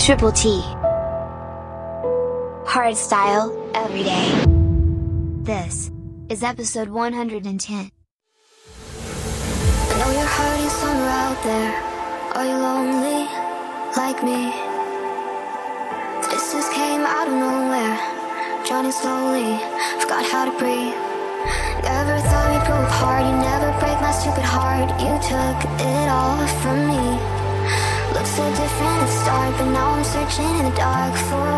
Triple T. Hard style, every day. This is episode 110. I know you're hurting somewhere out there. Are you lonely? Like me? This just came out of nowhere. Drowning slowly, forgot how to breathe. Never thought we'd grow apart. You never break my stupid heart. You took it all from me. Look so different at the start, but now I'm searching in the dark for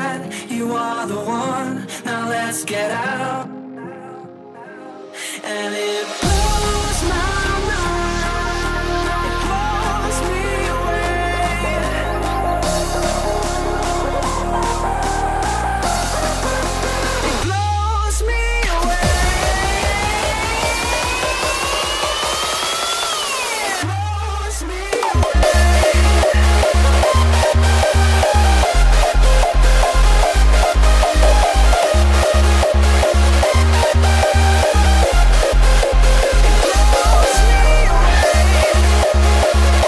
that you are the one. Now let's get out. And it.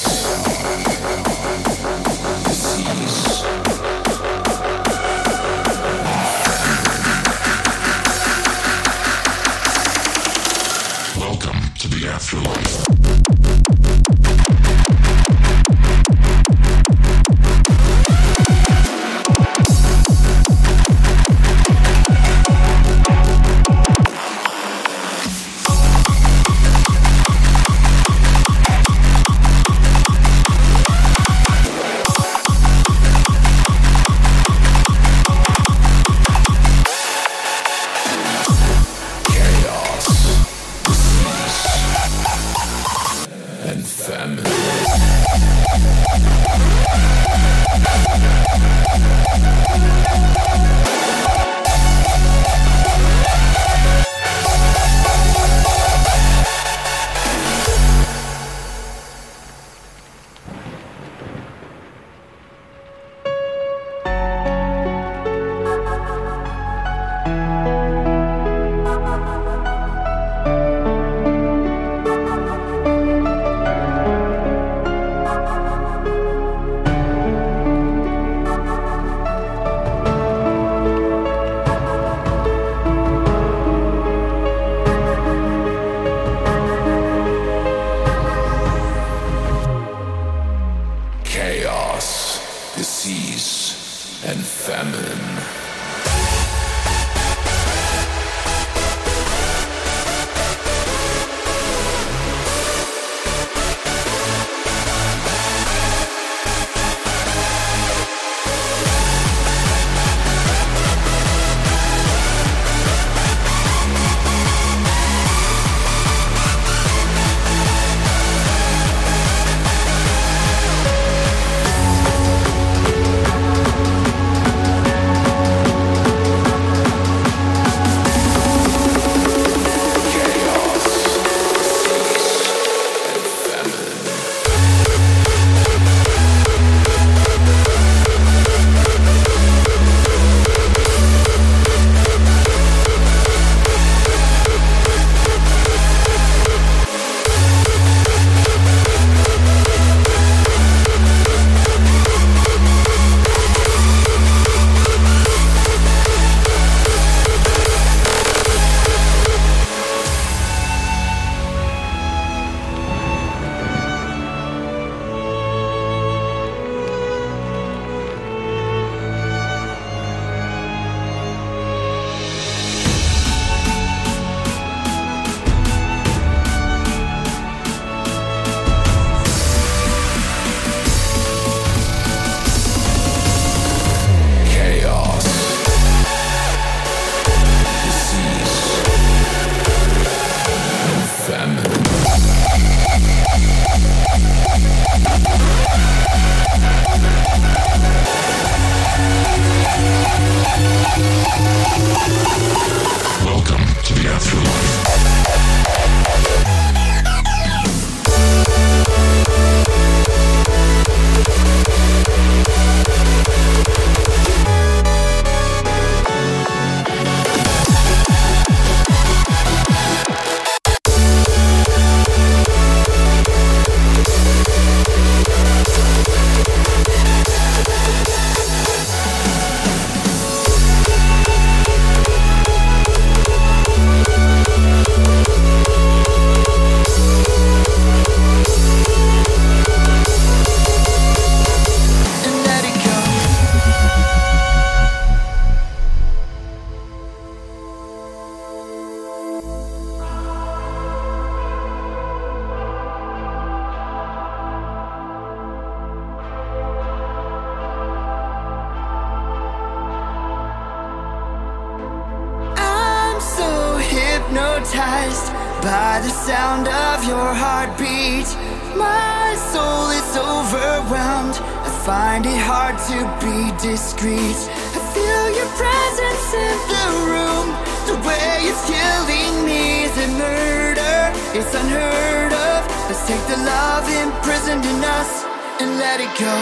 house.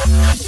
Outside.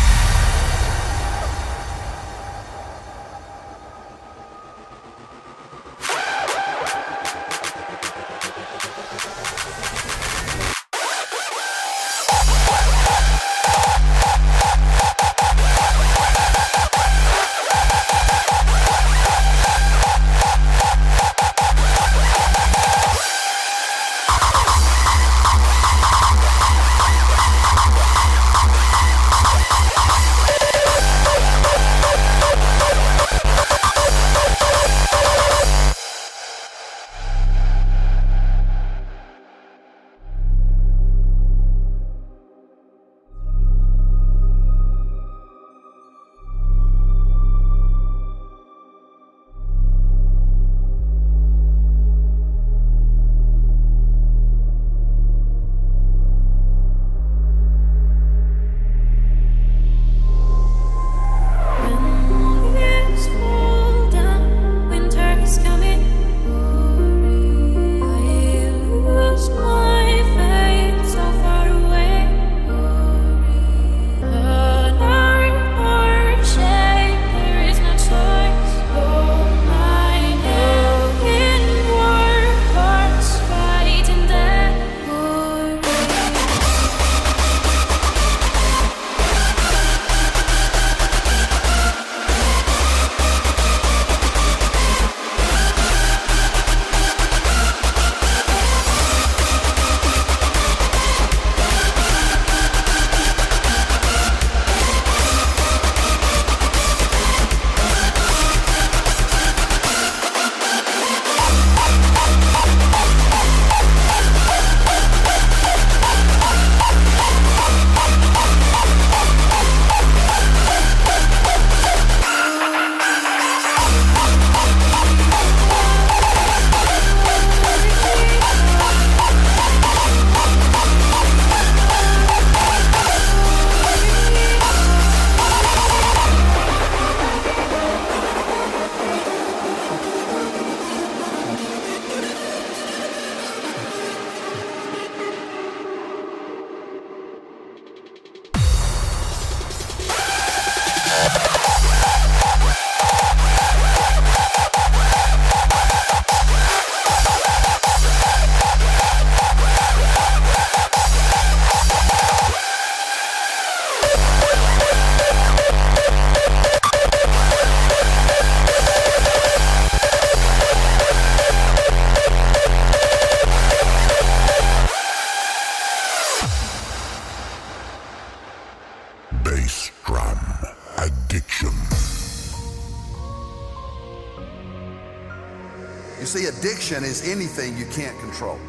addiction is anything you can't control.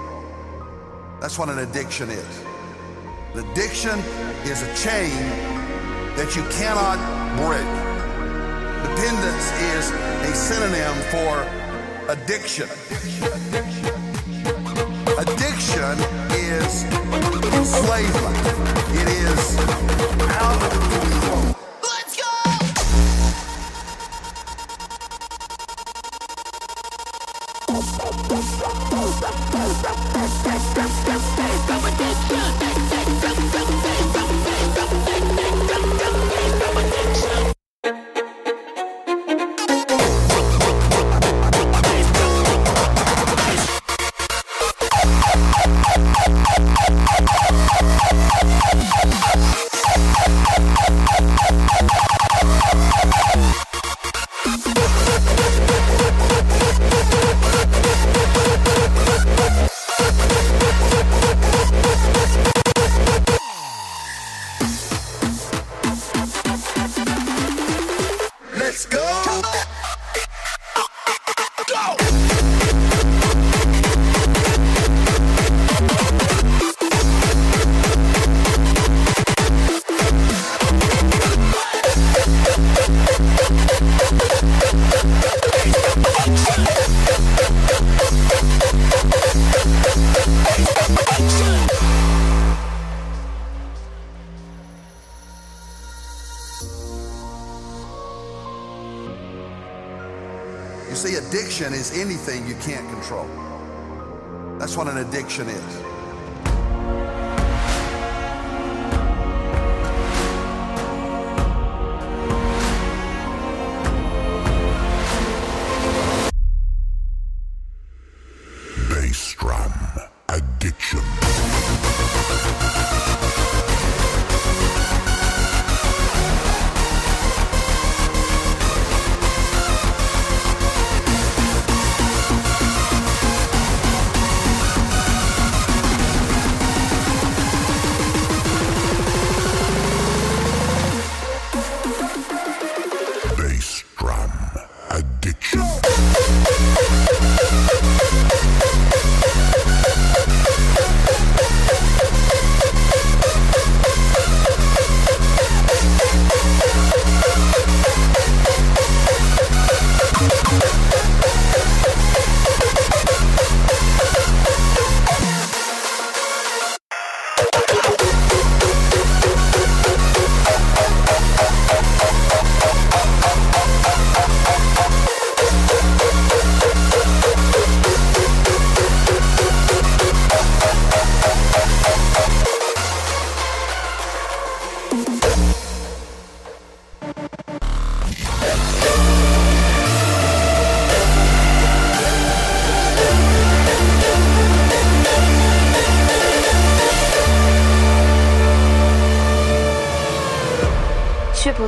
That's what an addiction is. An addiction is a chain that you cannot break. Dependence is a synonym for addiction. Addiction is enslavement. It is out of control.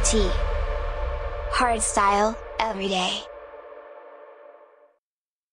Triple